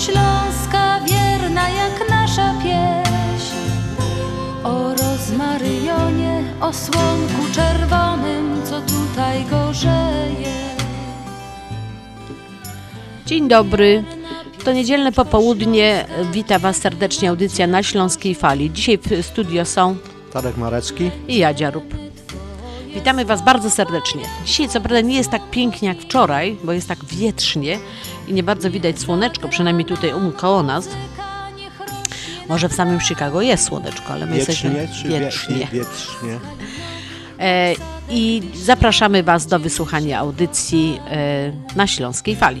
śląska, wierna jak nasza pieśń. O rozmaryjonie, o słonku czerwonym, co tutaj gorzeje. Dzień dobry. To niedzielne popołudnie. Wita Was serdecznie audycja na Śląskiej Fali. Dzisiaj w studio są Tadek Marecki. i Jadzia Rup. Witamy Was bardzo serdecznie. Dzisiaj co prawda nie jest tak pięknie jak wczoraj, bo jest tak wietrznie i nie bardzo widać słoneczko, przynajmniej tutaj um, koło nas. Może w samym Chicago jest słoneczko, ale my Wiecznie jesteśmy wietrznie. Wiecznie. E, I zapraszamy Was do wysłuchania audycji e, na Śląskiej Fali.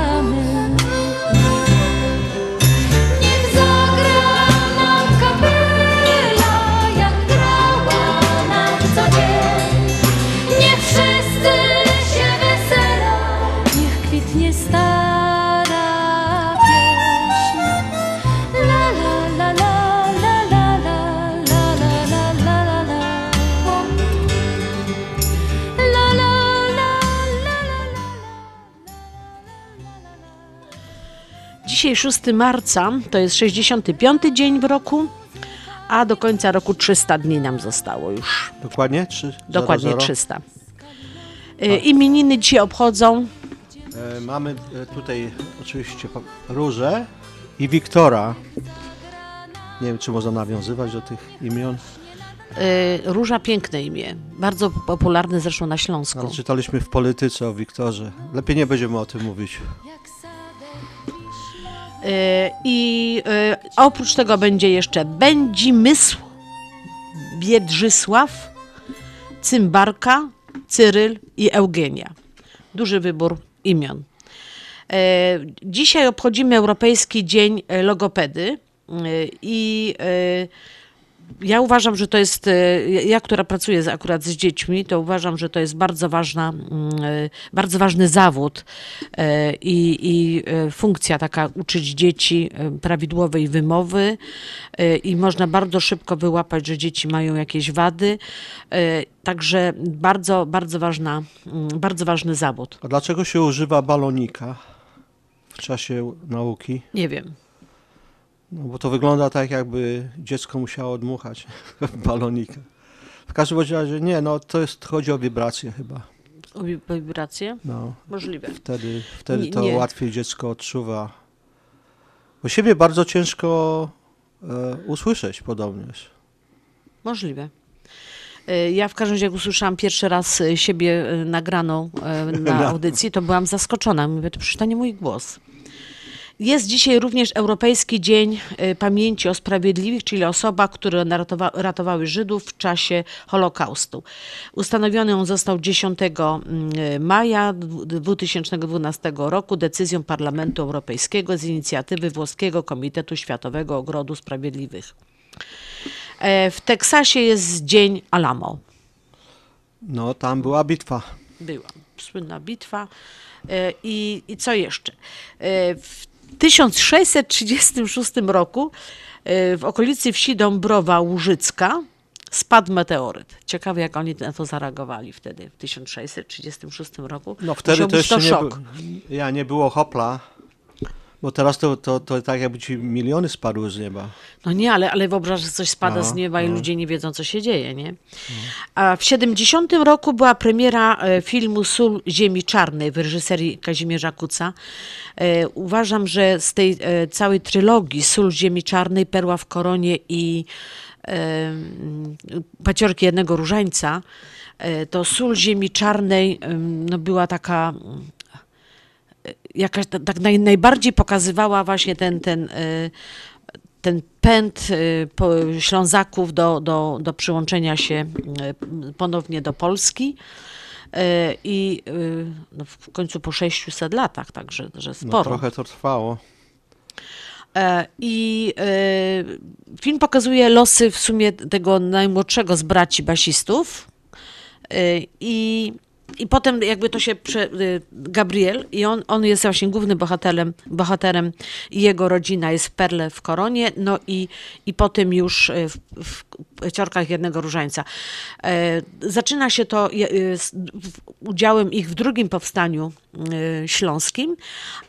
26 marca to jest 65 dzień w roku, a do końca roku 300 dni nam zostało już. Dokładnie? Trzy, Dokładnie 300. E, y, imieniny dzisiaj obchodzą. E, mamy e, tutaj oczywiście Różę i Wiktora. Nie wiem, czy można nawiązywać do tych imion. Y, róża piękne imię, bardzo popularne zresztą na Śląsku. Czytaliśmy w polityce o Wiktorze. Lepiej nie będziemy o tym mówić. Y, I y, oprócz tego będzie jeszcze Będzimysł, Biedrzysław, Cymbarka, Cyryl i Eugenia. Duży wybór imion. E, Dzisiaj obchodzimy Europejski Dzień Logopedy i ja uważam, że to jest, e, ja, która pracuję akurat z dziećmi, to uważam, że to jest bardzo ważna, mm, e, bardzo ważny zawód e, i, i funkcja taka uczyć dzieci prawidłowej wymowy i można bardzo szybko wyłapać, że dzieci mają jakieś wady. Także bardzo, bardzo ważna, mm, bardzo ważny zawód. A dlaczego się używa balonika w czasie nauki? Nie wiem. No bo to wygląda tak, jakby dziecko musiało odmuchać balonika. W każdym razie nie, no to jest, chodzi o wibracje chyba. O wi- wibracje? No, Możliwe. wtedy, wtedy Nie- to nie. łatwiej dziecko odczuwa. Bo siebie bardzo ciężko e, usłyszeć podobnież. Możliwe. E, Ja w każdym razie, jak usłyszałam pierwszy raz e, siebie e, nagraną na Na- audycji, to byłam zaskoczona. Mówię, to przecież to nie mój głos. Jest dzisiaj również Europejski Dzień e, Pamięci o Sprawiedliwych, czyli osoba, które naratowa- ratowały Żydów w czasie Holokaustu. Ustanowiony on został 10 mm, maja 2012 roku decyzją Parlamentu Europejskiego z inicjatywy Włoskiego Komitetu Światowego Ogrodu Sprawiedliwych. E, W Teksasie jest Dzień Alamo. No, tam była bitwa. Była słynna bitwa. E, I, I co jeszcze? E, W 1636 roku e, w okolicy wsi Dąbrowa Łużycka spadł meteoryt. Ciekawe, jak oni na to zareagowali wtedy, w 1636 roku. No wtedy to jeszcze nie, szok. by, ja, nie było hopla. Bo teraz to, to, to tak jakby ci miliony spadły z nieba. No nie, ale, ale wyobraź, że coś spada No, z nieba i no. ludzie nie wiedzą, co się dzieje, nie? A w 70 roku była premiera e, filmu Sól Ziemi Czarnej w reżyserii Kazimierza Kuca. E, Uważam, że z tej e, całej trylogii Sól Ziemi Czarnej, Perła w koronie i paciorki jednego różańca, to sól ziemi czarnej no, była taka jakaś ta- tak naj, najbardziej pokazywała właśnie ten, ten, e, ten pęd po, Ślązaków do, do, do przyłączenia się e, ponownie do Polski. I no, w końcu po 600 latach, także że No, sporo. trochę to trwało. E, I film pokazuje losy w sumie tego najmłodszego z braci basistów. I, I potem jakby to się prze, e, Gabriel i on, on jest właśnie głównym bohaterem, bohaterem jego rodzina jest w Perle w Koronie, no i, i potem już e, w, w Ciorkach Jednego Różańca. E, Zaczyna się to w- udziałem ich w drugim powstaniu śląskim,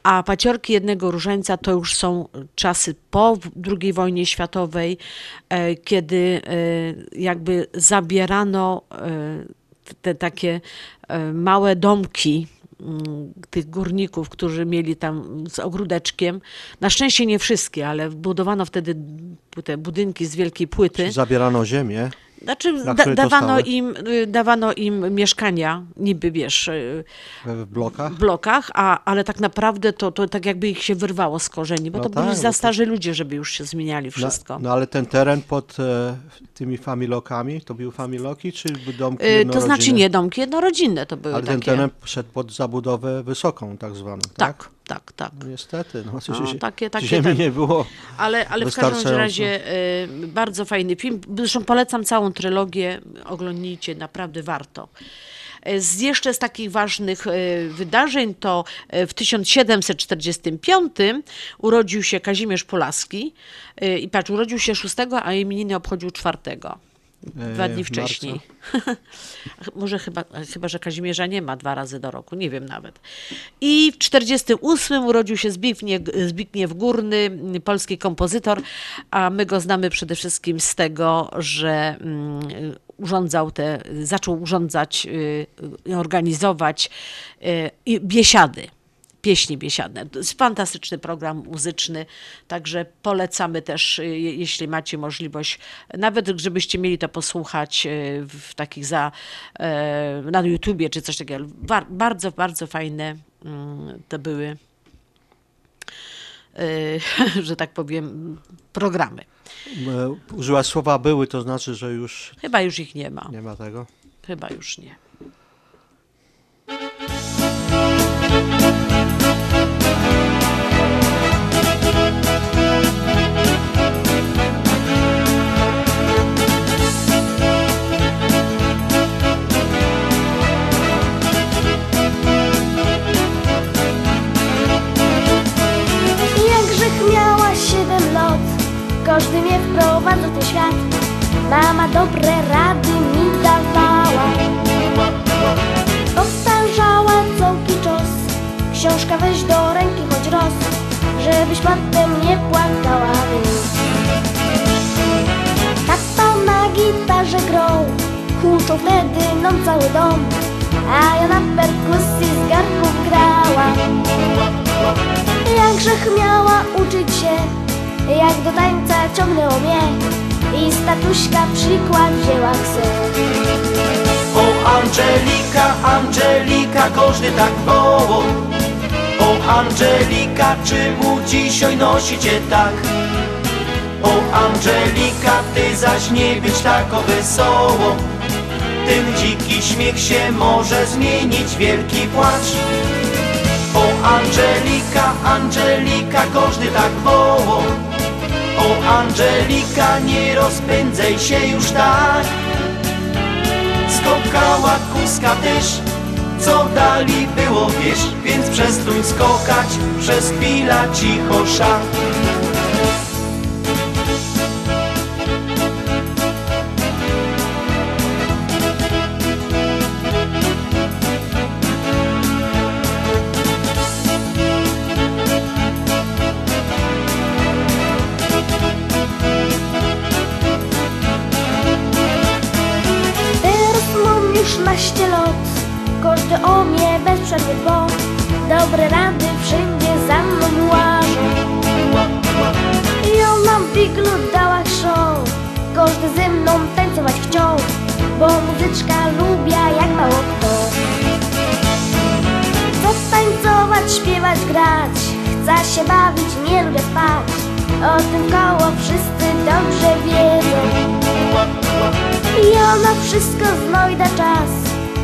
a Paciorki Jednego Różańca to już są czasy po II wojnie światowej, e, kiedy e, jakby zabierano te takie e, małe domki mm, tych górników, którzy mieli tam z ogródeczkiem. Na szczęście nie wszystkie, ale budowano wtedy te budynki z wielkiej płyty. Zabierano ziemię. Znaczy Na da, dawano, im, y, dawano im mieszkania, niby wiesz, y, w blokach. w blokach, a, ale tak naprawdę to, to tak jakby ich się wyrwało z korzeni, bo No to tak, byli za to- starzy ludzie, żeby już się zmieniali wszystko. No, no ale ten teren pod e, tymi familokami, to były familoki, czy domki Y, to jednorodzinne? znaczy nie domki jednorodzinne to były Ale ten takie. teren szedł pod zabudowę wysoką tak zwaną, tak? tak, tak, tak. No Niestety, no, No, się- takie- takie ziemi ten- nie było. Ale, ale w każdym razie y, bardzo fajny film. Zresztą polecam całą trylogię, oglądnijcie, naprawdę warto. Y, Z jeszcze z takich ważnych y, wydarzeń to y, w 1745 urodził się Kazimierz Pulaski y, i patrz, urodził się 6, a imieniny obchodził 4. Dwa E, dni w wcześniej. Może chyba, chyba, że Kazimierza nie ma dwa razy do roku, nie wiem nawet. I w 48 urodził się Zbigniew, Zbigniew Górny, polski kompozytor, a my go znamy przede wszystkim z tego, że mm, urządzał te, zaczął urządzać, y, organizować y, biesiady pieśni biesiadne. To jest fantastyczny program muzyczny, także polecamy też, y, je- jeśli macie możliwość, nawet żebyście mieli to posłuchać y, w takich za, e, na YouTubie czy coś takiego. Bar- bardzo, bardzo fajne mm, to były, y, że tak powiem, programy. E, Użyła słowa były, to znaczy, że już Chyba już ich nie ma. nie ma tego. Chyba już nie. W ten świat. Mama dobre rady mi dawała. Powtarzała całki czas, książka weź do ręki choć raz, żebyś potem nie płakała. Tato na gitarze grał, huczał wtedy nam cały dom, a ja na perkusji z garków grałam. Jakżech miała uczyć się, jak do tańca ciągnęło mnie i statuśka przykład wzięła ksę. O Angelika, Angelika, każdy tak woło O Angelika, czemu dzisiaj nosicie tak? O Angelika, ty zaś nie być tako wesoło Ten dziki śmiech się może zmienić wielki płacz O Angelika, Angelika, każdy tak woło O Angelika, nie rozpędzaj się już tak. Skokała kuska też Co dali było wiesz, więc przestań skokać Przez chwilę cicho szach każdy ze mną tańcować chciał, bo muzyczka lubia jak mało kto. Chcę tańcować, śpiewać, grać, chcę się bawić, nie lubię spać. O tym koło wszyscy dobrze wiedzą. I ona wszystko znajda czas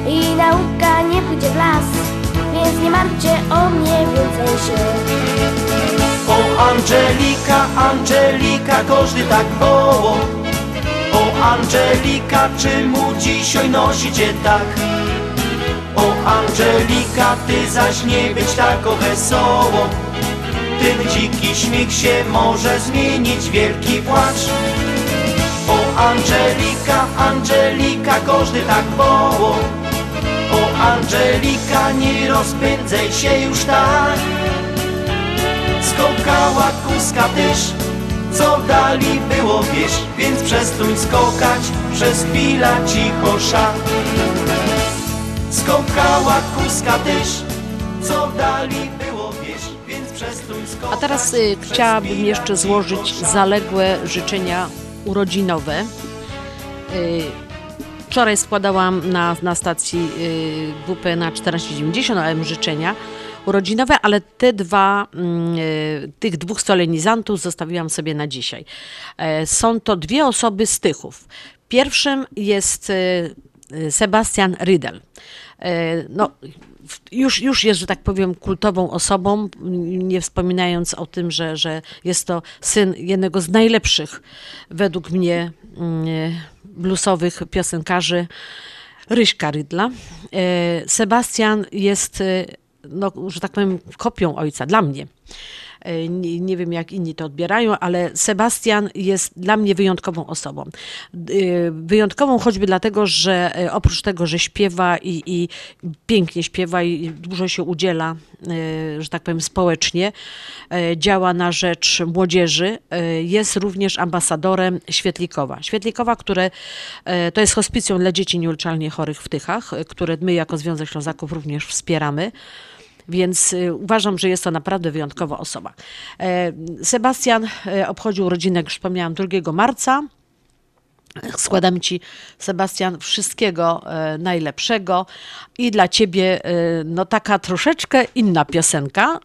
i nauka nie pójdzie w las, więc nie martwcie o mnie więcej się. O Angelika, Angelika, każdy tak woło O Angelika, czemu dzisiaj nosicie tak? O Angelika, ty zaś nie być tako wesoło. Ten dziki śmiech się może zmienić wielki płacz. O Angelika, Angelika, każdy tak woło. O Angelika, nie rozpędzaj się już tak. Skokała kuska też Co dali było wiesz Więc przestań skokać Przez chwilę cicho szat Skokała kuska też Co dali było wiesz Więc przestań skokać A teraz y, chciałabym jeszcze złożyć zaległe życzenia urodzinowe. Y, wczoraj składałam na, na stacji y, WP na 1490 AM życzenia urodzinowe, ale te dwa, mm, y, tych dwóch solenizantów zostawiłam sobie na dzisiaj. E, są to dwie osoby z Tychów. Pierwszym jest y, Sebastian Riedel. E, No, już, już jest, że tak powiem, kultową osobą, nie wspominając o tym, że, że jest to syn jednego z najlepszych według mnie mm, bluesowych piosenkarzy, Ryśka Rydla. E, Sebastian jest, e, no, że tak powiem, kopią ojca dla mnie. E, Nie, nie wiem, jak inni to odbierają, ale Sebastian jest dla mnie wyjątkową osobą. E, Wyjątkową choćby dlatego, że e, oprócz tego, że śpiewa i, i pięknie śpiewa i dużo się udziela, że tak powiem, społecznie, działa na rzecz młodzieży, jest również ambasadorem Świetlikowa. Świetlikowa, które to jest hospicjum dla dzieci nieuleczalnie chorych w Tychach, które my jako Związek Ślązaków również wspieramy. Więc y, uważam, że jest to naprawdę wyjątkowa osoba. E, Sebastian e, obchodził urodziny, jak już wspomniałam, 2 marca. Składam Ci, Sebastian, wszystkiego e, najlepszego i dla Ciebie no, taka troszeczkę inna piosenka,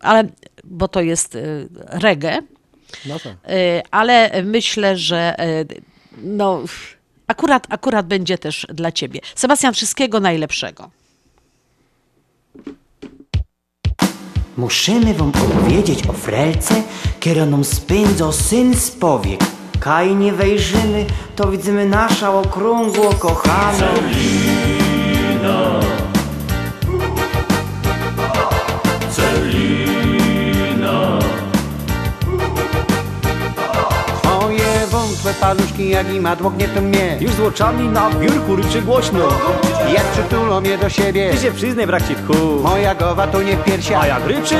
ale bo to jest reggae, No tak. ale myślę, że no, akurat, akurat będzie też dla Ciebie. Sebastian, wszystkiego najlepszego. Musimy wam opowiedzieć o frelce, którą spędzał syn z powiek. Kaj nie wejrzymy, to widzimy nasza okrągło kochaną. Paluszki jak i madło gnietą mnie. Już z oczami na biurku ryczy głośno. Jak przytulą mnie do siebie. Ty się przyznaj brakcie tchu. Moja gowa to nie piersia. A jak ryczy?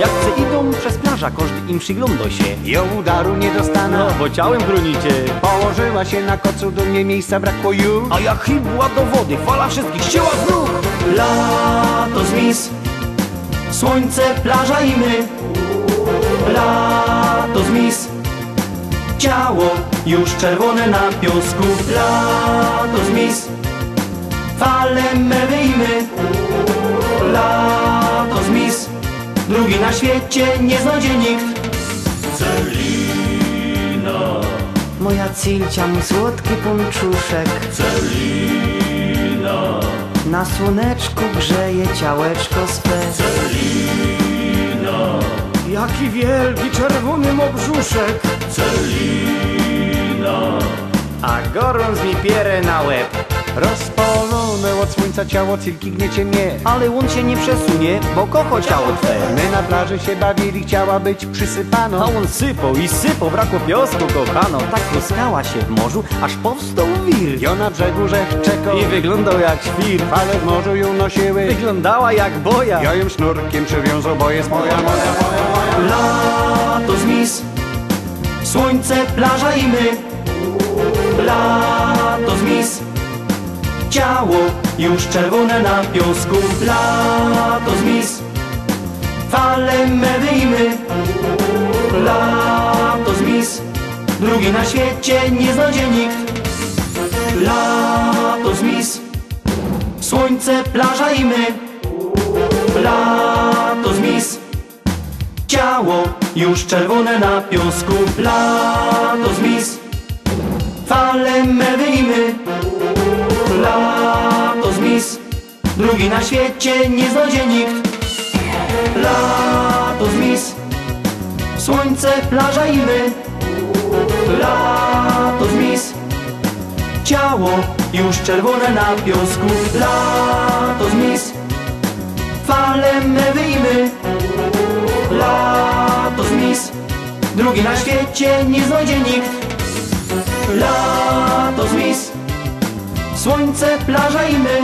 Jak se idą przez plaża, każdy im przygląda się. Ją udaru nie dostanę. No, bo ciałem chronicie Położyła się na kocu, do mnie miejsca brakło już A jak chybła do wody, fala wszystkich ścięła z nóg. Lato zmis Słońce, plaża i my. Lato zmis Ciało już czerwone na piosku. Lato zmis Fale mewy i my Lato zmis Drugi na świecie nie znajdzie nikt. Moja cilcia, mój słodki ponczuszek. Na słoneczku grzeje ciałeczko swe. Jaki wielki czerwony ma brzuszek A gorąc mi pierę na łeb. Rozpalone od słońca ciało, cylki gniecie mnie. Ale on się nie przesunie, bo kocho ciało twe. My na plaży się bawili, chciała być A przysypano on sypał i sypał, brakło piosku kochano. Tak pluskała się w morzu, aż powstał wir. Jo na brzegu rzek czekał I wyglądał jak świr. Fale w morzu ją nosiły. Wyglądała jak boja. Ja ją sznurkiem przywiązał, bo jest moja, moja, moja Lato zmis Słońce, plaża i my. Lato zmis Ciało już czerwone na piosku Lato zmis Fale mewy i my. Lato zmis drugi na świecie nie znajdzie nikt. Lato z mis, słońce, plaża i my. Lato z mis, ciało już czerwone na piosku. Lato z mis, fale mewy i my. Lato z mis, drugi na świecie nie znajdzie nikt. Lato z mis, słońce, plaża i my. Lato z mis, ciało już czerwone na piosku. Lato z mis, fale mewy i my. Lato z mis, drugi na świecie nie znajdzie nikt. Lato z mis, słońce, plaża i my.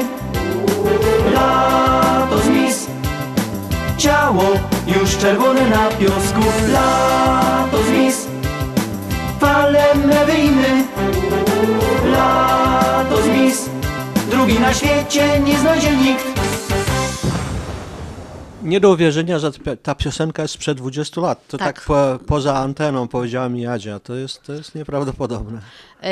Lato z mis, ciało już czerwone na piosku. Lato z mis, fale mewy i my. Lato z mis, drugi na świecie nie znajdzie nikt. Nie do uwierzenia, że ta- piosenka jest sprzed 20 lat. To tak, Tak. po, poza anteną powiedziała mi Jadzia. To jest, to jest nieprawdopodobne. E,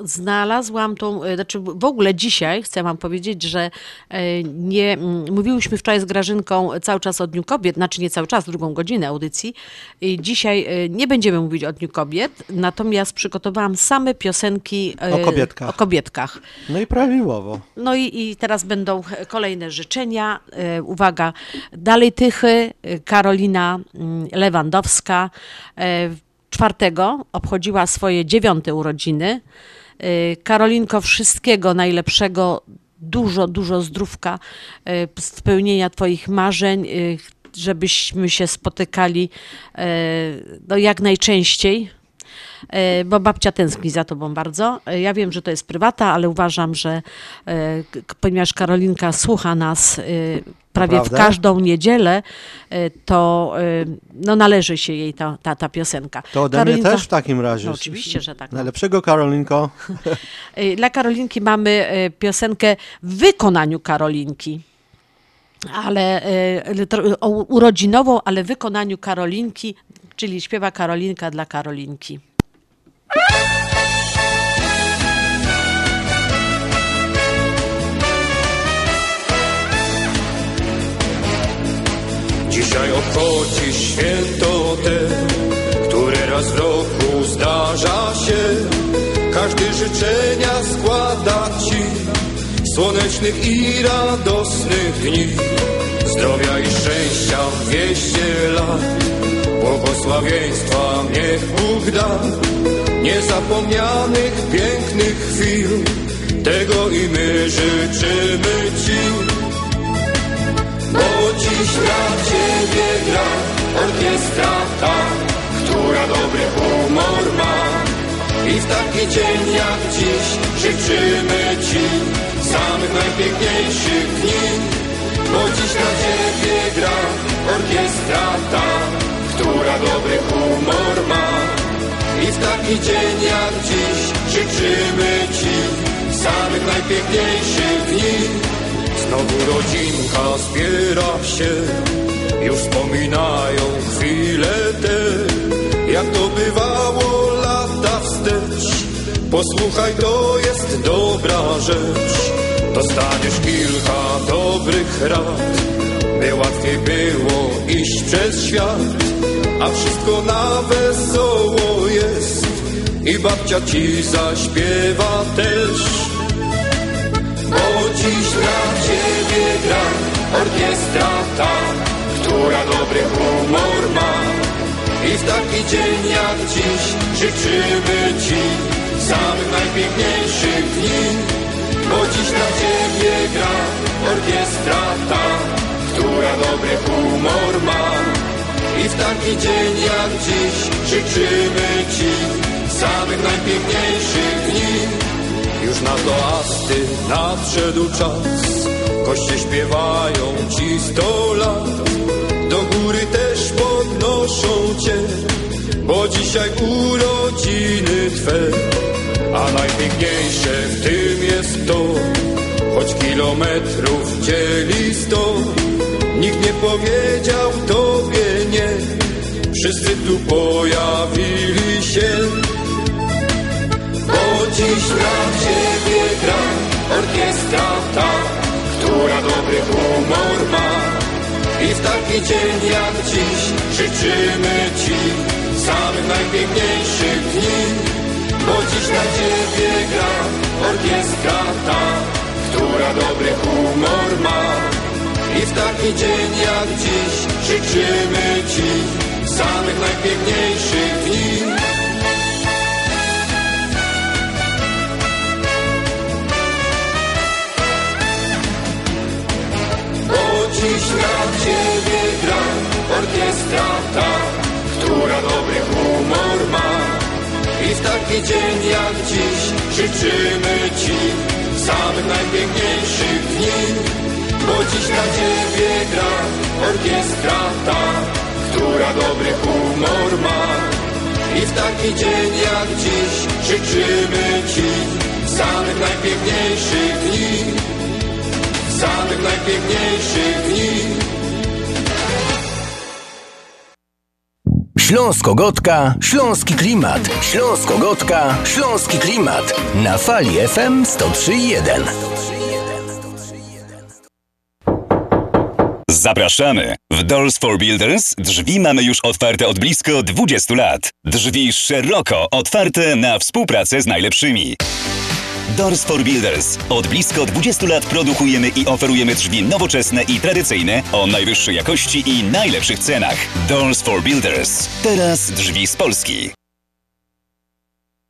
znalazłam tą, e, znaczy w ogóle dzisiaj chcę wam powiedzieć, że e, nie, mówiłyśmy wczoraj z Grażynką cały czas o Dniu Kobiet, znaczy nie cały czas, drugą godzinę audycji. I dzisiaj nie będziemy mówić o Dniu Kobiet, natomiast przygotowałam same piosenki O kobietkach. O kobietkach. No i prawidłowo. No i, i teraz będą kolejne życzenia. Uwaga, dalej Tychy, Karolina mm, Lewandowska. E, czwartego obchodziła swoje dziewiąte urodziny. E, Karolinko, wszystkiego najlepszego, dużo, dużo zdrówka, e, spełnienia Twoich marzeń, żebyśmy się spotykali no, jak najczęściej. E, bo babcia tęskni za tobą bardzo. E, Ja wiem, że to jest prywata, ale uważam, że e, ponieważ Karolinka słucha nas prawie w każdą niedzielę, to no, należy się jej ta, ta, ta piosenka. To ode mnie Karolinka- też w takim razie. No, oczywiście, że tak. No. Najlepszego Karolinko. Dla Karolinki mamy piosenkę w wykonaniu Karolinki. Ale urodzinową, ale w wykonaniu Karolinki, czyli śpiewa Karolinka dla Karolinki. Święto te, które raz w roku zdarza się. Każdy życzenia składa ci, słonecznych i radosnych dni. Zdrowia i szczęścia dwieście lat, błogosławieństwa niech Bóg da. Niezapomnianych pięknych chwil, tego i my życzymy ci. Bo dziś dla ciebie gra orkiestra ta, która dobry humor ma. I w taki dzień jak dziś życzymy ci samych najpiękniejszych dni. Bo dziś dla ciebie gra orkiestra ta, która dobry humor ma. I w taki dzień jak dziś życzymy ci samych najpiękniejszych dni. Znowu rodzinka zbiera się, już wspominają chwile te, jak to bywało lata wstecz. Posłuchaj, to jest dobra rzecz, dostaniesz kilka dobrych rad, by łatwiej było iść przez świat, a wszystko na wesoło jest. I babcia ci zaśpiewa też. Bo dziś dla ciebie gra orkiestra ta, która dobry humor ma. I w taki dzień jak dziś życzymy ci samych najpiękniejszych dni. Bo dziś dla ciebie gra orkiestra ta, która dobry humor ma. I w taki dzień jak dziś życzymy ci samych najpiękniejszych dni. Już na toasty nadszedł czas, goście śpiewają ci sto lat do góry też podnoszą cię, bo dzisiaj urodziny twe. A najpiękniejsze w tym jest to, choć kilometrów dzieli sto, nikt nie powiedział tobie nie, wszyscy tu pojawili się. Bo dziś dla ciebie gra orkiestra ta, która dobry humor ma taki dzień jak dziś życzymy Ci samych najpiękniejszych dni, bo dziś na Ciebie gra orkiestra ta, która dobry humor ma. I w taki dzień jak dziś życzymy Ci samych najpiękniejszych dni. Dziś na Ciebie gra orkiestra ta, która dobry humor ma. I w taki dzień jak dziś życzymy Ci samych najpiękniejszych dni, bo dziś na Ciebie gra orkiestra ta, która dobry humor ma. I w taki dzień jak dziś życzymy Ci samych najpiękniejszych dni, samych najpiękniejszych dni. Śląsko-Gotka, Śląski Klimat. Śląsko-Gotka, Śląski Klimat. Na fali FM 103.1. Zapraszamy! W Doors for Builders drzwi mamy już otwarte od blisko 20 lat. Drzwi szeroko otwarte na współpracę z najlepszymi. Doors for Builders. Od blisko 20 lat produkujemy i oferujemy drzwi nowoczesne i tradycyjne o najwyższej jakości i najlepszych cenach. Doors for Builders. Teraz drzwi z Polski.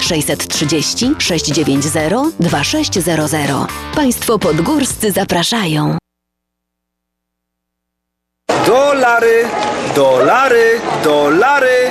630 690 2600. Państwo podgórscy zapraszają. Dolary, dolary, dolary,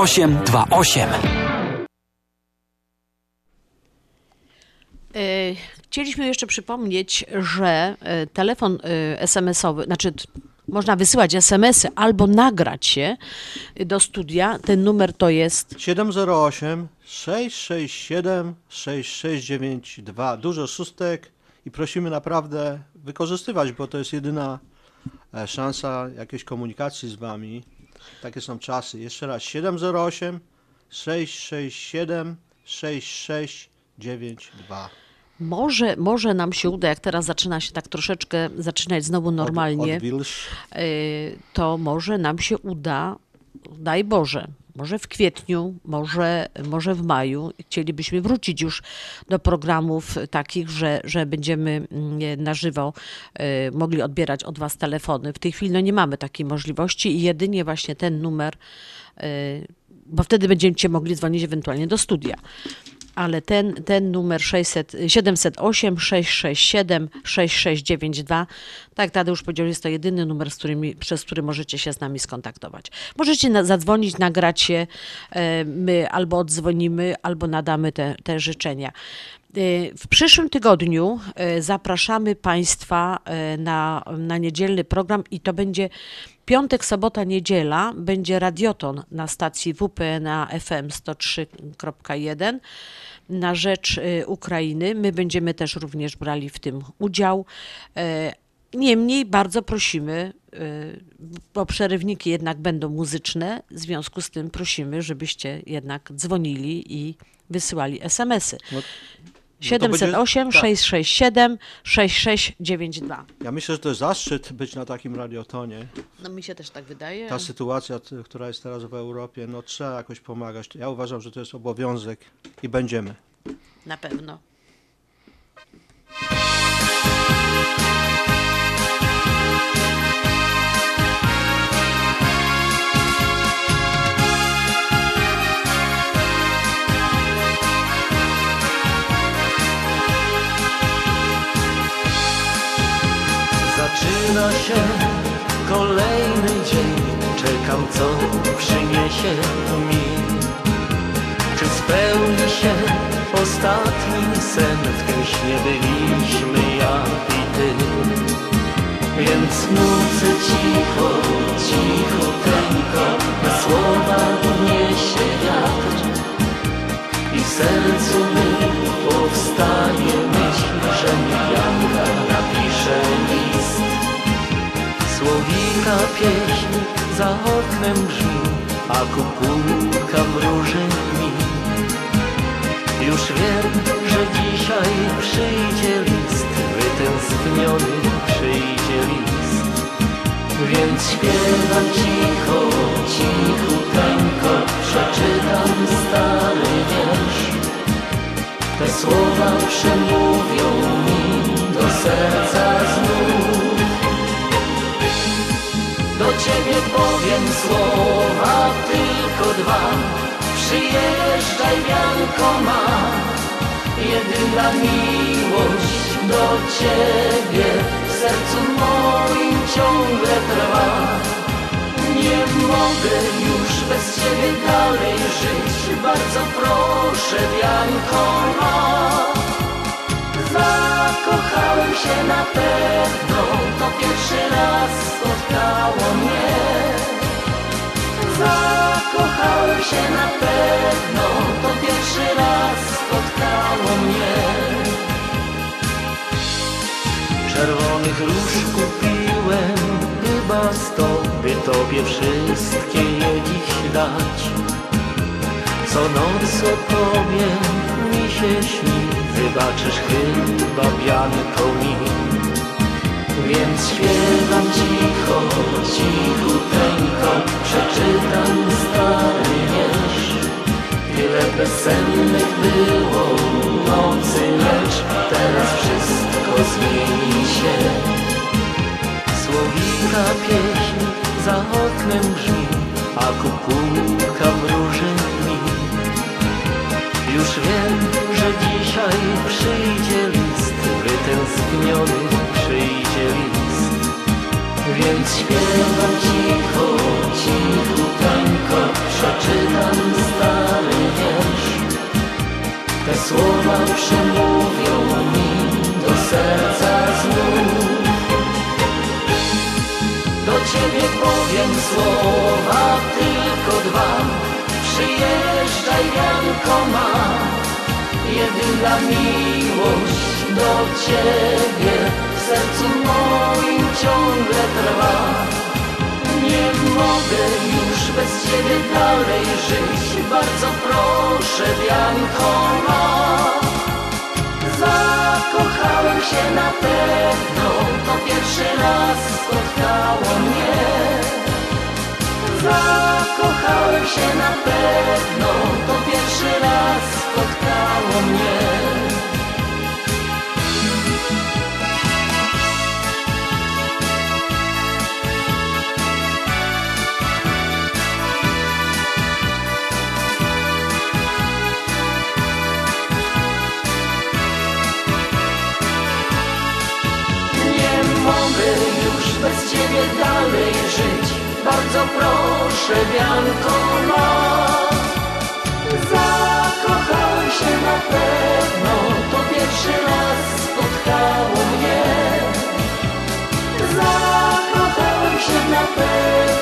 828. E, chcieliśmy jeszcze przypomnieć, że e, telefon e, SMS-owy, znaczy można wysyłać SMS-y albo nagrać się do studia. Ten numer to jest 708 667 6692. Dużo szóstek i prosimy naprawdę wykorzystywać, bo to jest jedyna szansa jakiejś komunikacji z wami. Takie są czasy. Jeszcze raz 708 667 6692. Może, może nam się uda, jak teraz zaczyna się tak troszeczkę zaczynać znowu normalnie, y, to może nam się uda, daj Boże, może w kwietniu, może, może w maju. Chcielibyśmy wrócić już do programów takich, że, że będziemy mm, na żywo y, mogli odbierać od Was telefony. W tej chwili no, nie mamy takiej możliwości i jedynie właśnie ten numer, y, bo wtedy będziecie mogli dzwonić ewentualnie do studia ale ten, ten numer 600, 708 667 6692, tak Tadeusz powiedział, jest to jedyny numer, z którymi, przez który możecie się z nami skontaktować. Możecie na, zadzwonić, nagrać się, e, my albo odzwonimy, albo nadamy te, te życzenia. E, W przyszłym tygodniu e, zapraszamy Państwa na, na niedzielny program i to będzie piątek, sobota, niedziela. Będzie radioton na stacji WPNA FM 103.1 na rzecz y, Ukrainy. My będziemy też również brali w tym udział. E, Niemniej bardzo prosimy, y, bo przerywniki jednak będą muzyczne, w związku z tym prosimy, żebyście jednak dzwonili i wysyłali SMS-y. No, 708 będzie- tak. 667 6692. Ja myślę, że to jest zaszczyt być na takim radiotonie. No mi się też tak wydaje. Ta sytuacja, która jest teraz w Europie, no trzeba jakoś pomagać. Ja uważam, że to jest obowiązek i będziemy. Na pewno. Się. Kolejny dzień Czekam co przyniesie mi. Czy spełni się ostatni sen? W tym śnie byliśmy ja i ty. Więc nucę cicho, cichuteńko Na słowa niesie wiatr. I w sercu my powstanie myśl Że mi Słowika pieśń za oknem brzmi A kukułka mruży mi. Już wiem, że dzisiaj przyjdzie list Wytęskniony przyjdzie list. Więc śpiewam cicho, cichuteńko Przeczytam stary wiersz. Te słowa przemówią mi do serca znów ciebie powiem słowa tylko dwa. Przyjeżdżaj wianko ma. Jedyna miłość do ciebie W sercu moim ciągle trwa. Nie mogę już bez ciebie dalej żyć. Bardzo proszę wianko ma Zakochałem się na pewno, to pierwszy raz spotkało mnie. Zakochałem się na pewno, to pierwszy raz spotkało mnie. Czerwonych róż kupiłem chyba sto, by tobie wszystkie je dziś dać. Co noc o tobie mi się śni, wybaczysz chyba bianko mi. Więc śpiewam cicho, cichuteńko, przeczytam stary wiersz. Tyle bezsennych było nocy, lecz teraz wszystko zmieni się. Słowika pieśń za oknem brzmi, a kukułka wytęskniony przyjdzie list. Więc śpiewam cicho, cichuteńko, przeczytam stary wiersz. Te słowa przemówią mi do serca znów. Do ciebie powiem słowa tylko dwa Przyjeżdżaj Janko ma Jedyna miłość do ciebie. W sercu moim ciągle trwa. Nie mogę już bez ciebie dalej żyć. Bardzo proszę ma. Zakochałem się na pewno, to pierwszy raz spotkało mnie. Zakochałem się na pewno, to pierwszy raz spotkało mnie. Już bez ciebie dalej żyć. Bardzo proszę, Bianko ma Zakochałem się na pewno. To pierwszy raz spotkało mnie. Zakochałem się na pewno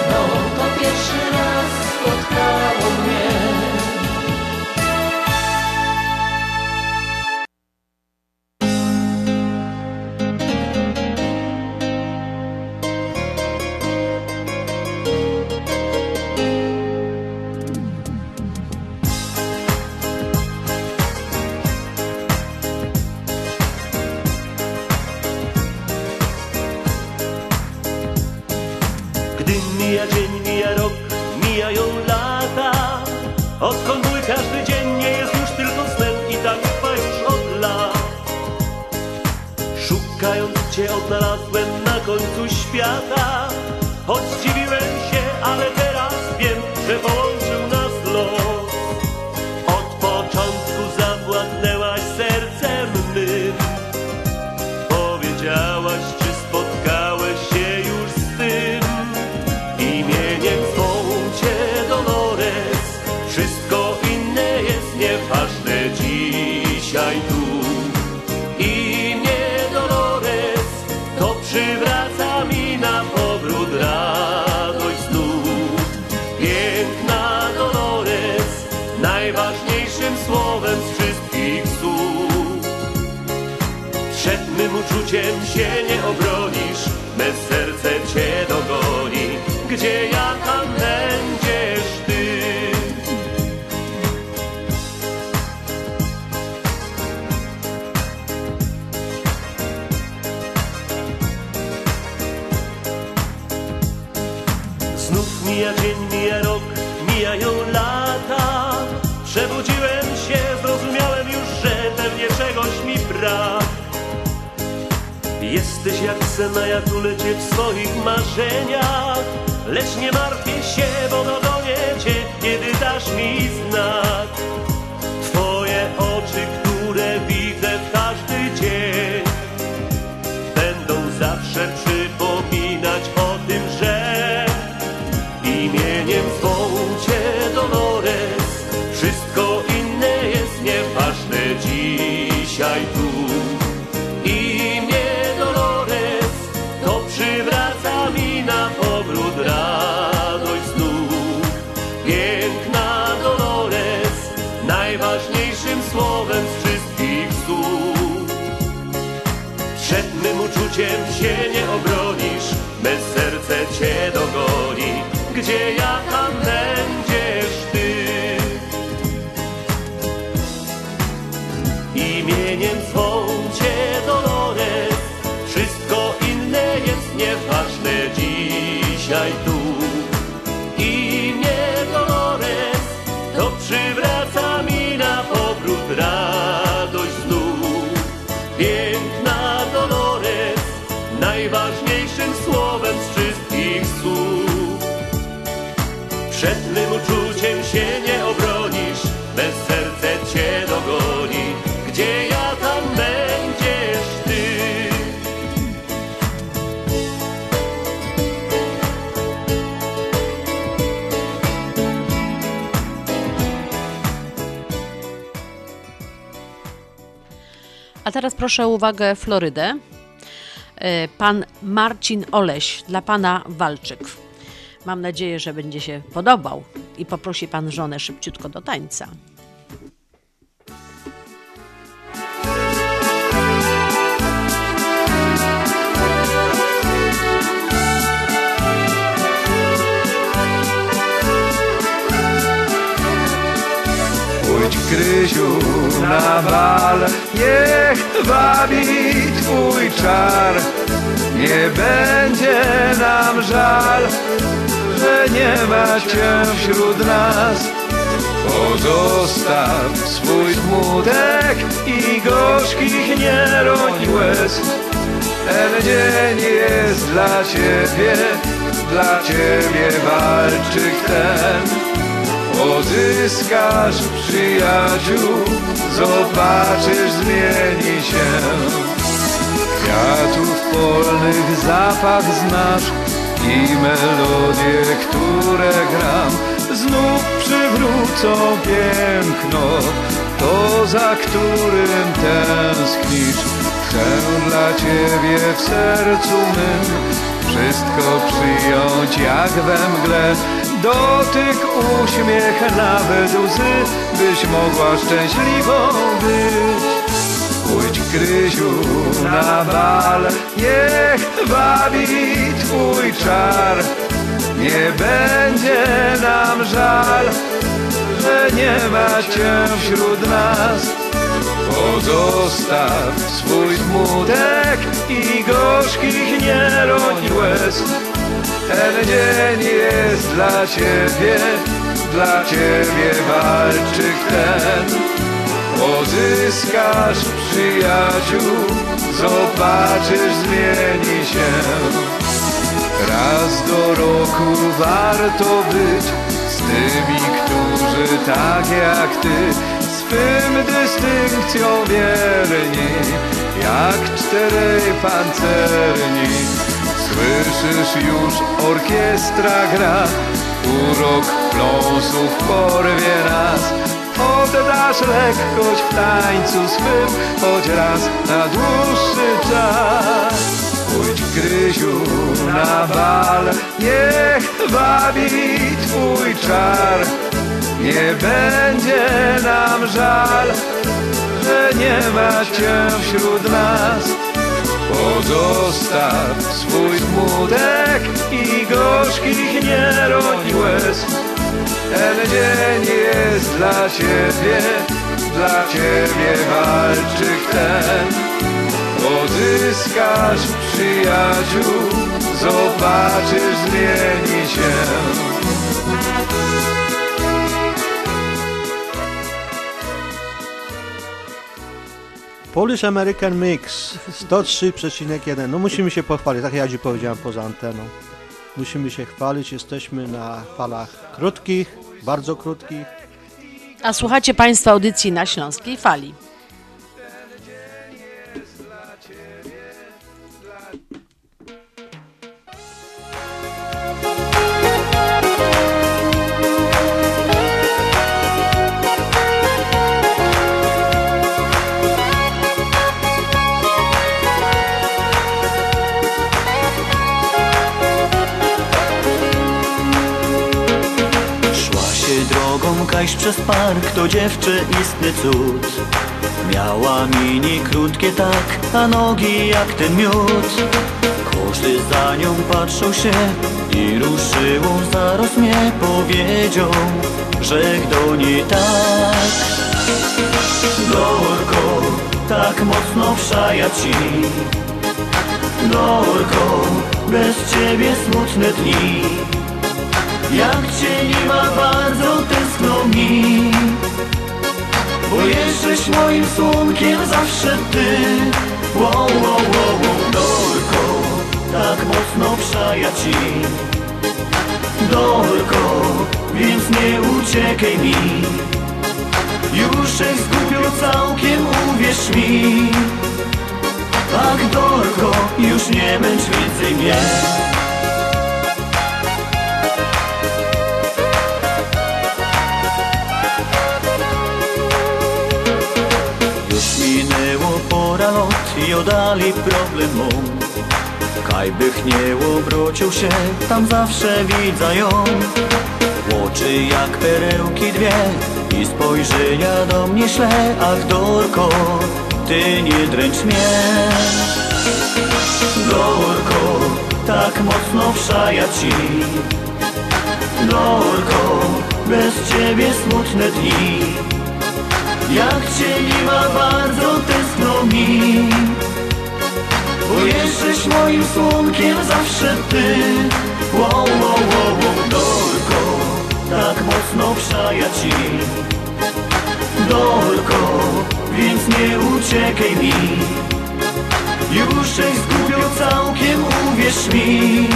marzeniach. Lecz nie martwię się, bo dogonię cię, Gdzie ja tam będziesz A teraz proszę o uwagę Florydę. E, Pan Marcin Oleś, dla pana Walczyk. Mam nadzieję, że będzie się podobał i poprosi pan żonę szybciutko do tańca. Pójdź na niech wabi twój czar. Nie będzie nam żal, że nie ma cię wśród nas. Pozostaw swój smutek i gorzkich nie roń łez. Ten dzień jest dla ciebie, dla ciebie walczyk ten. Pozyskasz przyjaciół, zobaczysz zmieni się. Kwiatów polnych zapach znasz i melodie, które gram, znów przywrócą piękno, to za którym tęsknisz. Chcę dla ciebie w sercu mym wszystko przyjąć jak we mgle, dotyk, uśmiech, nawet łzy, byś mogła szczęśliwą być. Pójdź Krysiu na bal, niech wabi twój czar. Nie będzie nam żal, że nie ma cię wśród nas. Pozostaw swój smutek i gorzkich nie roń łez. Ten dzień jest dla ciebie, dla ciebie walczyk ten. Pozyskasz przyjaciół, zobaczysz zmieni się. Raz do roku warto być z tymi, którzy tak jak ty swym dystynkcjom wierni, jak czterej pancerni. Słyszysz już orkiestra gra, urok pląsów porwie nas. Oddasz lekkość w tańcu swym, choć raz na dłuższy czas. Pójdź Krysiu na bal, niech wabi twój czar. Nie będzie nam żal, że nie ma cię wśród nas. Pozostaw swój smutek i gorzkich nie roń łez. Ten dzień jest dla ciebie, dla ciebie walczy ten. Pozyskasz przyjaciół, zobaczysz zmieni się. Polish American Mix 103,1. No musimy się pochwalić, tak ja ci powiedziałem poza anteną. Musimy się chwalić, jesteśmy na falach krótkich, bardzo krótkich. A słuchacie Państwo audycji na Śląskiej Fali. Kajś przez park, to dziewczę istny cud. Miała mini krótkie tak, a nogi jak ten miód. Każdy za nią patrzał się i ruszyło zaraz mnie powiedział, że do niej tak. Dorko, tak mocno wszaja ci. Dorko, bez ciebie smutne dni. Jak cię nie ma, bardzo tęskno mi. Bo jesteś moim słonkiem zawsze ty. Wow, wow, Dorko Tak mocno przaja ci Dorko, więc nie uciekaj mi. Już się zgubił całkiem, uwierz mi. Ach, Dorko, już nie męcz więcej mnie minęło pora lot i odali problemu Kaj bych nie obrócił się, tam zawsze widzę ją. Oczy jak perełki dwie i spojrzenia do mnie śle Ach Dorko, ty nie dręcz mnie. Dorko, tak mocno wszaja ci. Dorko, bez ciebie smutne dni jak cię nie ma, bardzo tęskno mi. Bo jesteś moim słonkiem zawsze ty. Wow, wow, wow, wow, Dorko Tak mocno przaja ci. Dorko, więc nie uciekaj mi. Już się zgubił całkiem, uwierz mi.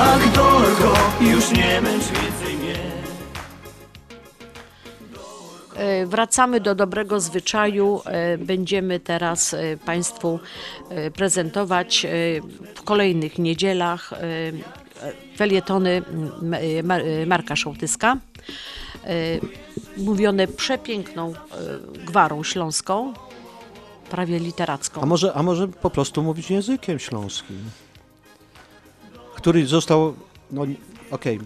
Ach, Dorko, już nie męcz mnie Wracamy do dobrego zwyczaju. E, Będziemy teraz e, Państwu e, prezentować e, w kolejnych niedzielach e, felietony e, e, Marka Szołtyska, e, mówione przepiękną e, gwarą śląską, prawie literacką. A może, a może po prostu mówić językiem śląskim, który został, no okej,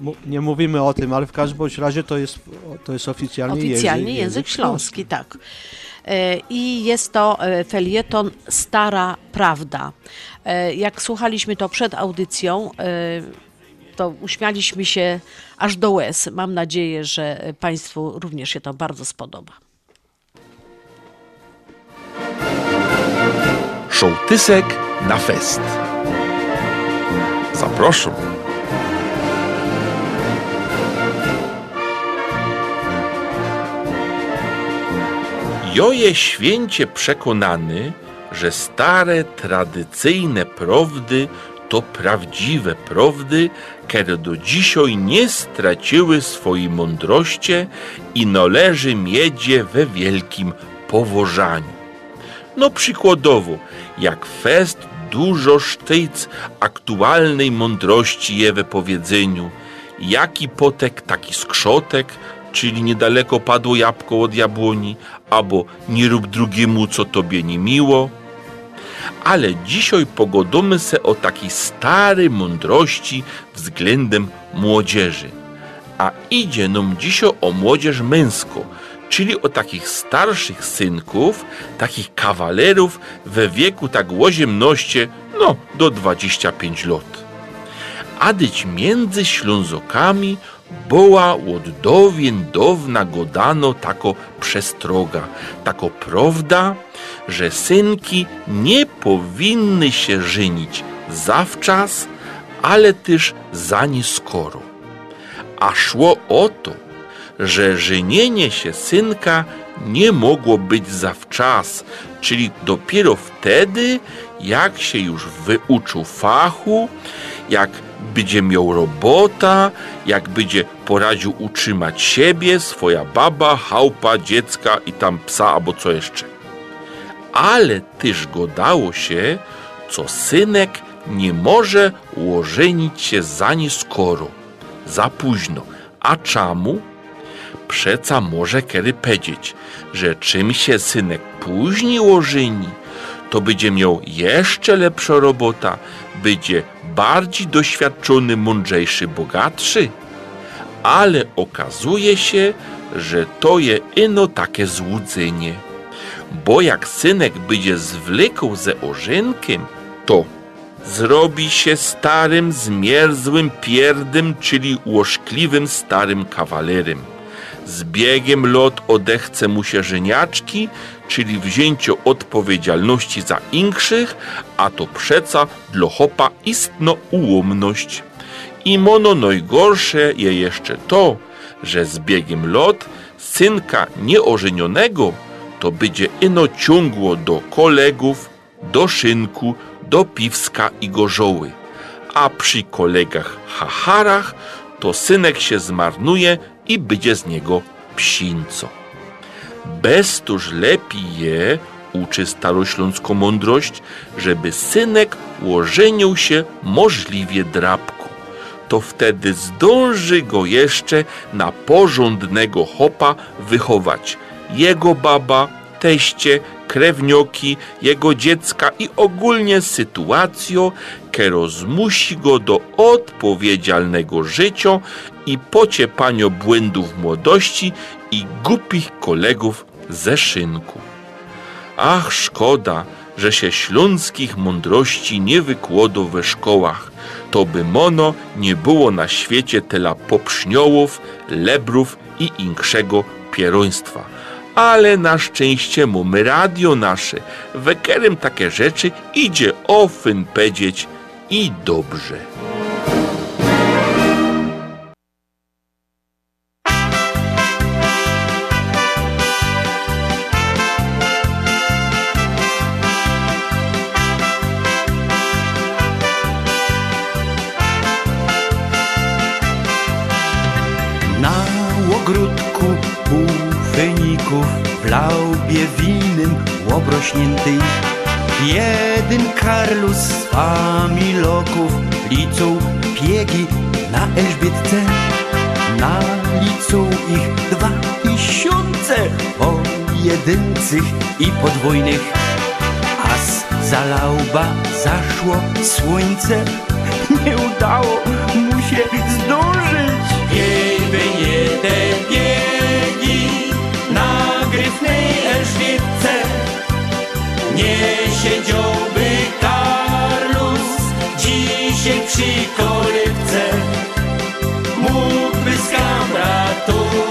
mu- nie mówimy o tym, ale w każdym bądź razie to jest, to jest oficjalnie, Oficjalnie język, język śląski, tak. E, I jest to e, felieton Stara Prawda. E, Jak słuchaliśmy to przed audycją, to uśmialiśmy się aż do łez. Mam nadzieję, że Państwu również się to bardzo spodoba. Szołtysek na fest. Zapraszam. Joje święcie przekonany, że stare, tradycyjne prawdy to prawdziwe prawdy, które do dzisiaj nie straciły swojej mądrości i należy miedzie we wielkim powożaniu. No przykładowo, jak fest dużo sztyc aktualnej mądrości je we powiedzeniu. Jaki potek, taki skrzotek, czyli niedaleko padło jabłko od jabłoni, albo nie rób drugiemu, co tobie nie miło. Ale dzisiaj pogodomy se o takiej starej mądrości względem młodzieży. A idzie nam dzisiaj o młodzież męską, czyli o takich starszych synków, takich kawalerów we wieku tak łoziemności, no do 25 lat. A dyć między Ślązokami była od dawna godano tako przestroga, tako prawda, że synki nie powinny się żenić zawczas, ale też za nieskoro. A szło o to, że żenienie się synka nie mogło być zawczas, czyli dopiero wtedy, jak się już wyuczył fachu, jak będzie miał robota, jak będzie poradził utrzymać siebie, swoja baba, chałpa, dziecka i tam psa albo co jeszcze. Ale też godało się, co synek nie może łożenić się za nieskoro, za późno. A czemu? Przeca może kiedy powiedzieć, że czym się synek później łożeni, to będzie miał jeszcze lepsza robota, będzie bardziej doświadczony, mądrzejszy, bogatszy. Ale okazuje się, że to je ino takie złudzenie. Bo jak synek będzie zwlekł ze ożynkiem, to zrobi się starym, zmierzłym pierdem, czyli łożkliwym starym kawalerem. Z biegiem lot odechce mu się żeniaczki, czyli wzięcie odpowiedzialności za inkszych, a to przeca dla chopa istno ułomność. I mono najgorsze je jeszcze to, że z biegiem lot synka nieożenionego to będzie ino ciągło do kolegów, do szynku, do piwska i gorzoły. A przy kolegach hacharach to synek się zmarnuje i będzie z niego psinco. Bez tuż lepiej je, uczy starośląską mądrość, żeby synek łożenił się możliwie drapko. To wtedy zdąży go jeszcze na porządnego chopa wychować. Jego baba, teście, krewnioki, jego dziecka i ogólnie sytuacją, kero zmusi go do odpowiedzialnego życia i pociepania błędów młodości i głupich kolegów ze szynku. Ach, szkoda, że się śląskich mądrości nie wykłodo we szkołach. To by mono nie było na świecie tela popszniołów, lebrów i inkszego pieroństwa. Ale na szczęście mamy radio nasze. Wekerem takie rzeczy idzie ofyn powiedzieć i dobrze. I podwójnych. As za lauba zaszło słońce Nie udało mu się zdążyć. Jej by nie te biegi na gryfnej Elżbietce Nie siedziałby Karlus dzisiaj przy kolebce. Mógłby z kamratuma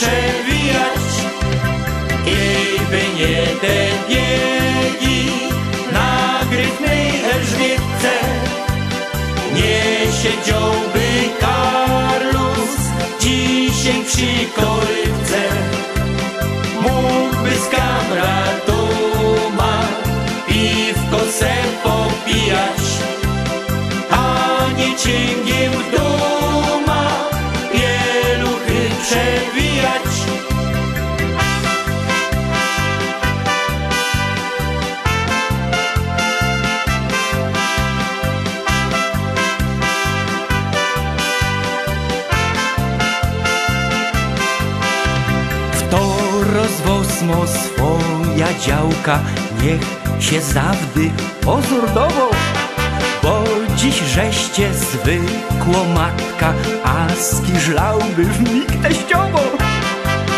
przewijać. Jej by nie te biegi na gryfnej Elżbietce. Nie siedziałby Karlus dzisiaj przy kolybce niech się zawdy pozordowo, bo dziś żeście zwykło matka, a skiżlałby w mig teściowo.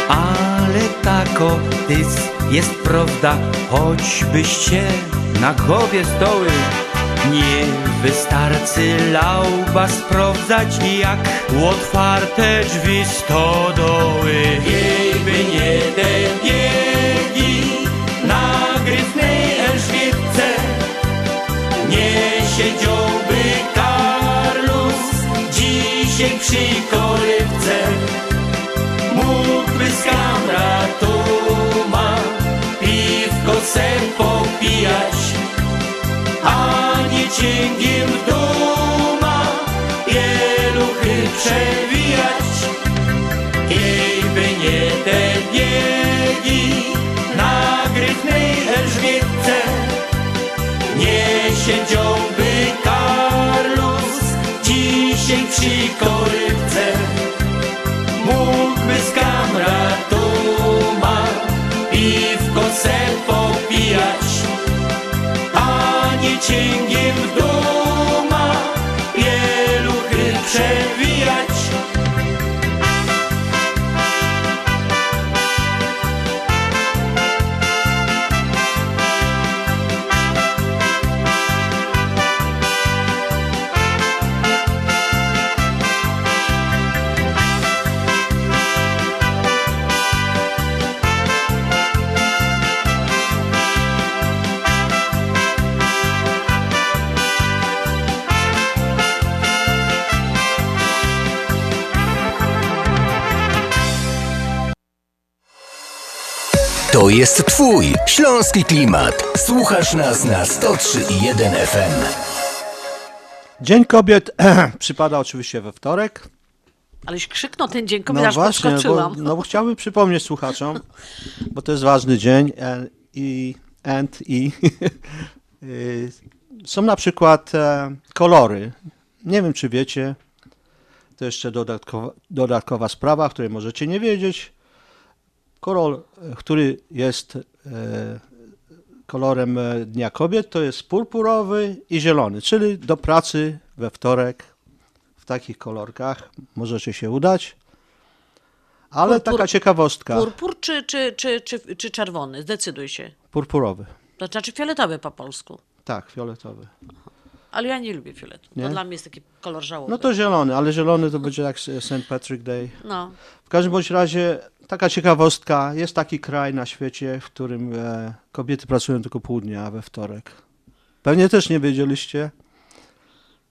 Ale tako tys jest prawda, choćbyście na głowie stoły. Nie wystarczy lauba sprawdzać, jak otwarte drzwi stodoły. Jej by nie te biegi se popijać, a nie cięgiem duma pieluchy przewijać. Kiejby nie te biegi na gryfnej Elżbietce, nie siedziałby Karlus dzisiaj przy kolebce. Mógłby z kamratuma piwko se popijać, a nie cięgiem To jest Twój śląski klimat. Słuchasz nas na 103,1 FM. Dzień Kobiet przypada oczywiście we wtorek. Aleś krzyknął ten dzień kobiet, No aż właśnie, bo, no bo chciałbym przypomnieć słuchaczom, bo to jest ważny dzień i, and, i y, są na przykład e, kolory. Nie wiem, czy wiecie, to jeszcze dodatkowa, dodatkowa sprawa, której możecie nie wiedzieć. Kolor, który jest e, kolorem e, Dnia Kobiet, to jest purpurowy i zielony, czyli do pracy we wtorek w takich kolorkach możecie się udać. Ale Purpur- taka ciekawostka, Purpur czy, czy, czy, czy, czy czerwony? Zdecyduj się. purpurowy, To znaczy fioletowy po polsku. tak, fioletowy. Ale ja nie lubię fioletu. Nie? To dla mnie jest taki kolor żałoby. No to zielony, ale zielony to będzie jak St. Patrick Day. No. W każdym bądź razie taka ciekawostka, jest taki kraj na świecie, w którym e, kobiety pracują tylko pół dnia we wtorek. Pewnie też nie wiedzieliście.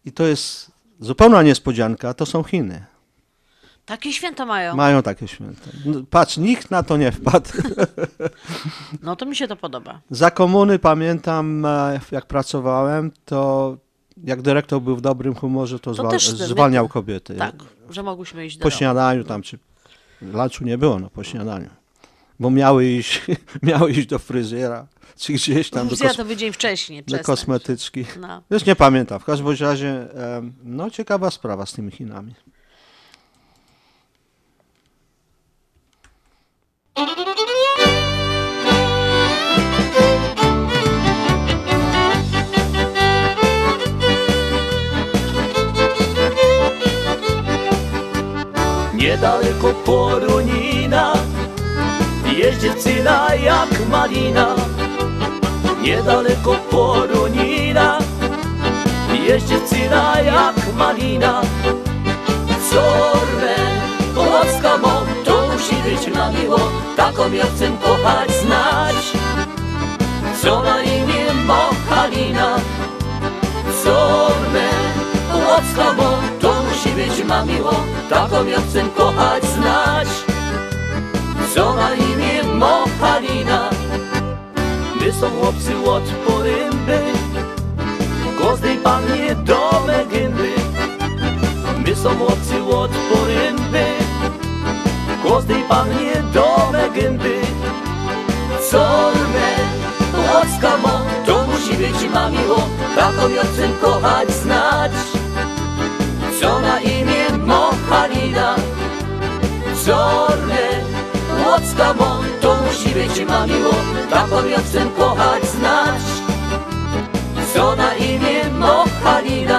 I to jest zupełna niespodzianka, to są Chiny. Takie święta mają. Mają takie święta. No, patrz, nikt na to nie wpadł. No to mi się to podoba. Za komuny pamiętam, e, jak pracowałem, to jak dyrektor był w dobrym humorze, to, To zwal- też zwalniał kobiety. Tak, że mogłyśmy iść do Po domu. śniadaniu tam, czy lunchu nie było, no po śniadaniu. Bo miały iść, miały iść do fryzjera, czy gdzieś tam do, kos- wcześniej, do kosmetyczki. No. Już nie pamiętam. W każdym razie, no ciekawa sprawa z tymi Chinami. Niedaleko Porunina Jest dziewczyna jak malina. Niedaleko Porunina Jest dziewczyna jak malina. Zorne, Polska mo To musi być na miło. Taką ja chcę kochać, znać. Co na imię ma Halina. Zorne, Polska mo To być ma miło Taką ja chcę kochać, znać. Co na imię ma Halina My są chłopcy od poręby Każdej pannie dome gęby. My są chłopcy od poręby Każdej pannie dome gęby. Zorne, łaska mo To musi być ma miło Taką ja chcę kochać, znać Co na imię mo Halina Zorne, łocka mo, to musi być ma miło Taką chcę kochać, znać Co na imię Mochalina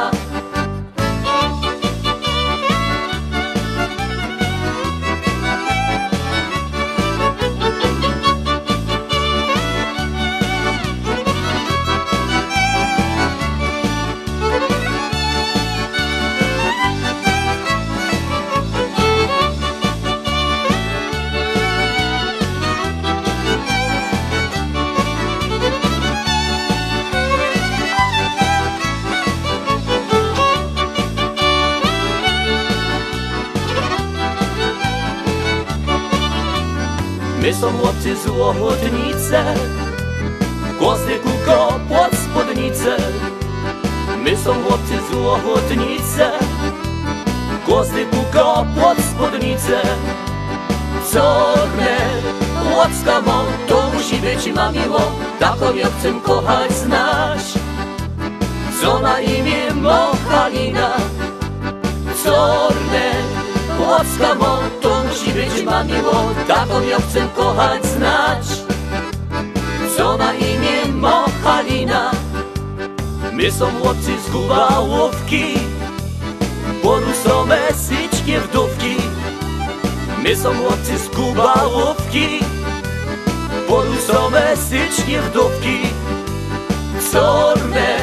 My są chłopcy złotnice Głosy kuko pod spódnicę My są chłopcy złotnice Głosy kuko pod spódnicę Czorne Łocka mo, to musi być ma miło Taką ja chcę kochać, znać Co na imię Mochalina Czorne Łocka mo, to musi być ma miło Taką ja chcę kochać, znać. Co na imię Mochalina? My są chłopcy z Gubałówki Porusome syczkie wdówki. My są chłopcy z Gubałówki Porusome syczkie wdówki. Czorne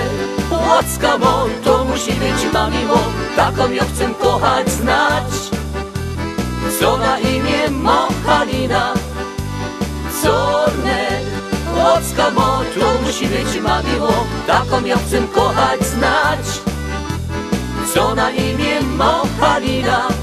Łocka mo, to musi być ma miło Taką ja chcę kochać, znać co na imię Mochalina Czorne Łocka mo, to musi być ma miło Taką ja chcę kochać, znać. Co na imię Mochalina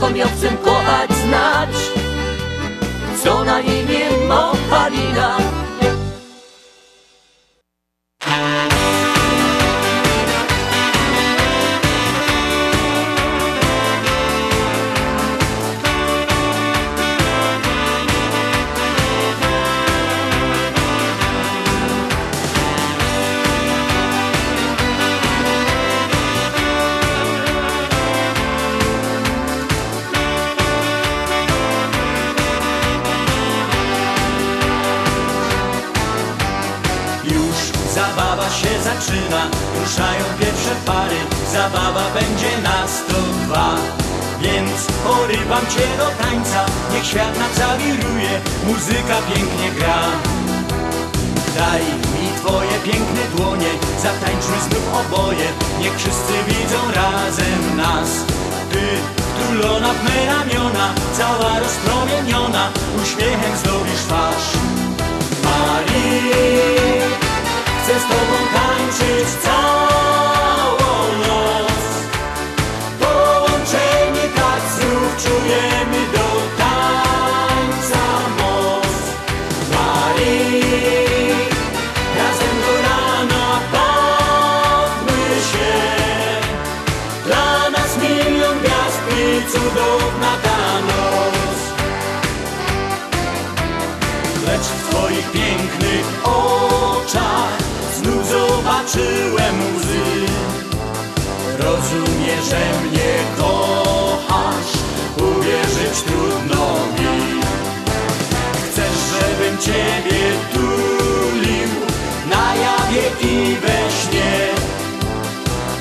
Taką ja chcę kochać, znać? Co na imię Mochalina Już i we śnie.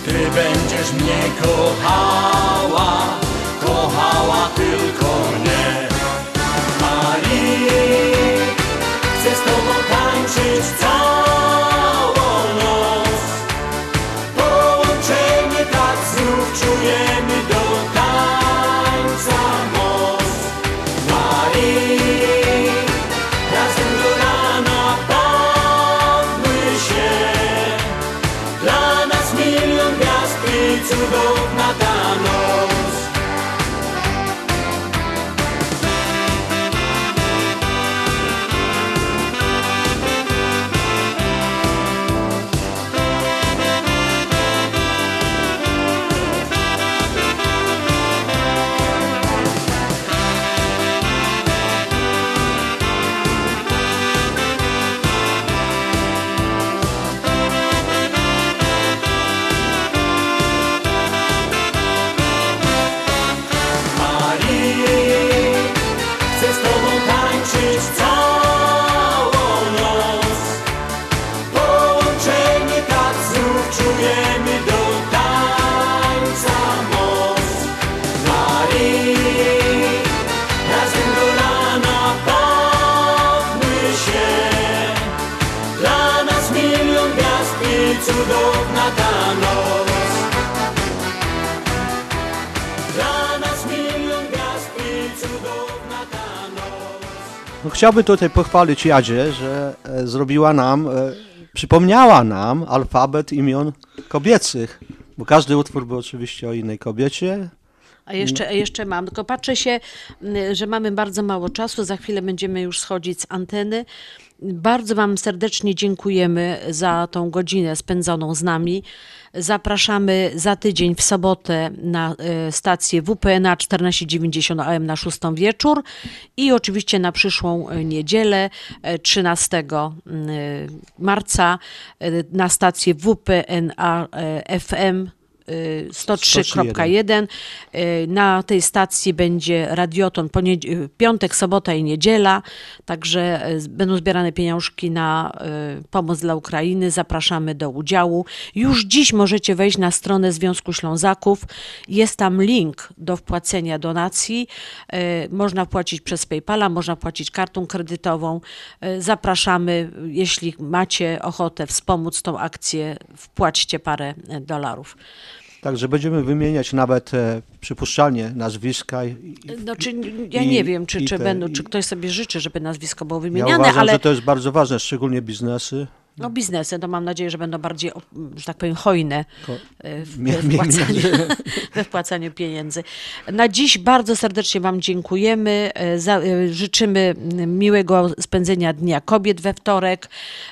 Ty będziesz mnie kochała, kochała tylko mnie. Marii, chcę z tobą tańczyć całą chciałbym tutaj pochwalić Jadzie, że e, zrobiła nam, e, przypomniała nam alfabet imion kobiecych, bo każdy utwór był oczywiście o innej kobiecie. A jeszcze, a jeszcze mam, tylko patrzę się, że mamy bardzo mało czasu, za chwilę będziemy już schodzić z anteny. Bardzo Wam serdecznie dziękujemy za tą godzinę spędzoną z nami. Zapraszamy za tydzień w sobotę na e, stację WPNA 1490 AM na 6 wieczór i oczywiście na przyszłą e, niedzielę e, 13 m, e, marca na stację WPNA FM 103.1. Y, Na tej stacji będzie radioton y, piątek, sobota i niedziela, także y, będą zbierane pieniążki na pomoc dla Ukrainy. Zapraszamy do udziału. Już dziś możecie wejść na stronę Związku Ślązaków. Jest tam link do wpłacenia donacji. Można płacić przez PayPala, można płacić kartą kredytową. Zapraszamy, jeśli macie ochotę wspomóc tą akcję, wpłaćcie parę dolarów. Także będziemy wymieniać nawet e, przypuszczalnie nazwiska. I, i, Znaczy, ja i- nie wiem, czy, czy, te- będą, czy ktoś sobie życzy, żeby nazwisko było ja wymieniane, uważam, ale że to jest bardzo ważne, szczególnie biznesy. no, biznesy, to mam nadzieję, że będą bardziej, że tak powiem, hojne e, w, we, wpłacaniu, we wpłacaniu pieniędzy. Na dziś bardzo serdecznie Wam dziękujemy. e, Za, życzymy miłego spędzenia Dnia Kobiet we wtorek.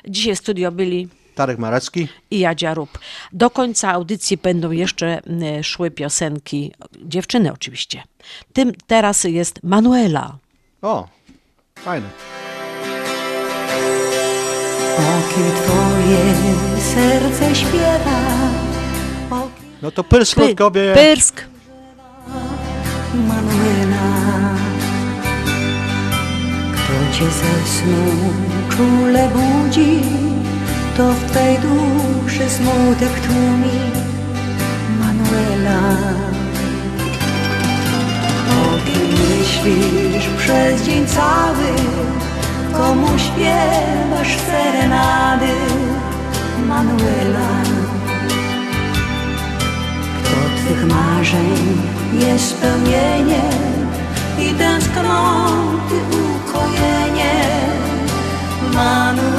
Dzisiaj w studio byli Tarek Marecki. i Jadzia Rób. Do końca audycji będą jeszcze m, szły piosenki, dziewczyny oczywiście. Tym teraz jest Manuela. O, fajne. O kim twoje serce śpiewa? No to Pyrsk Py- Krótkowie. Pyrsk. Manuela Kto cię ze snu czule budzi To w twej duszy smutek tłumi Manuela O kim myślisz przez dzień cały Komu śpiewasz serenady Manuela Kto twych marzeń jest spełnienie i tęsknoty ukojenie. Manuela,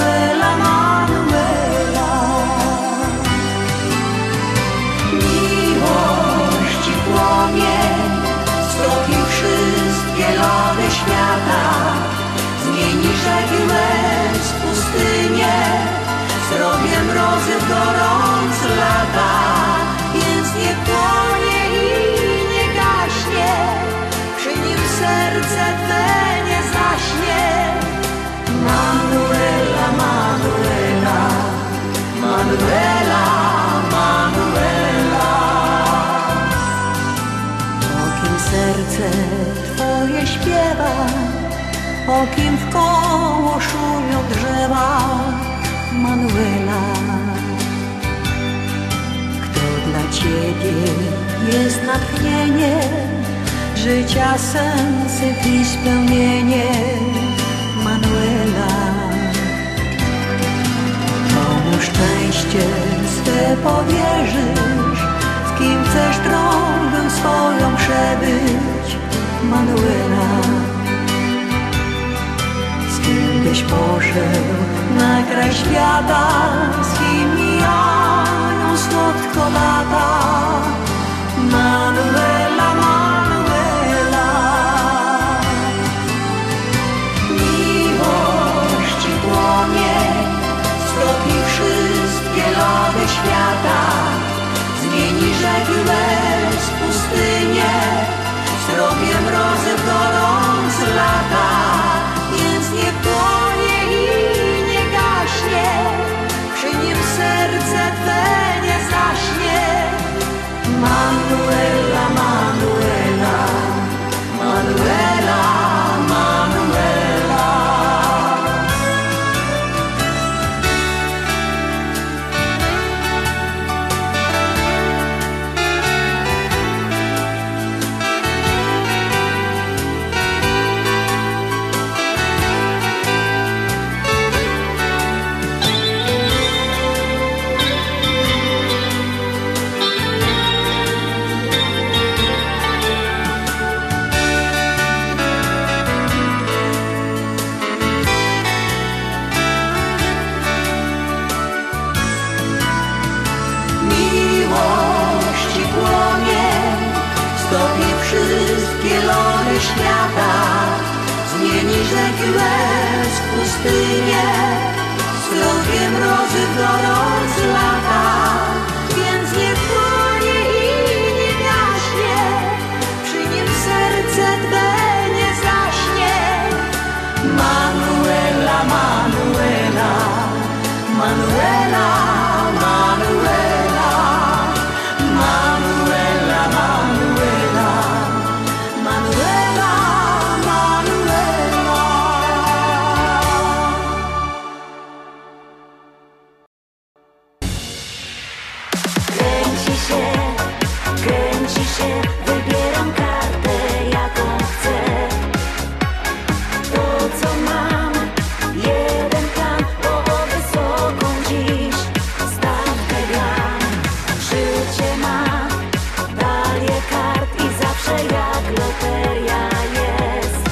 Manuela, Manuela. O kim serce twoje śpiewa, o kim w koło szumią drzewa, Manuela. Kto dla ciebie jest natchnienie, życia sensy i spełnienie, szczęście swe powierzysz, z kim chcesz drogę swoją przebyć, Manuela. Z kim byś poszedł na kraj świata, z kim mijają słodko lata,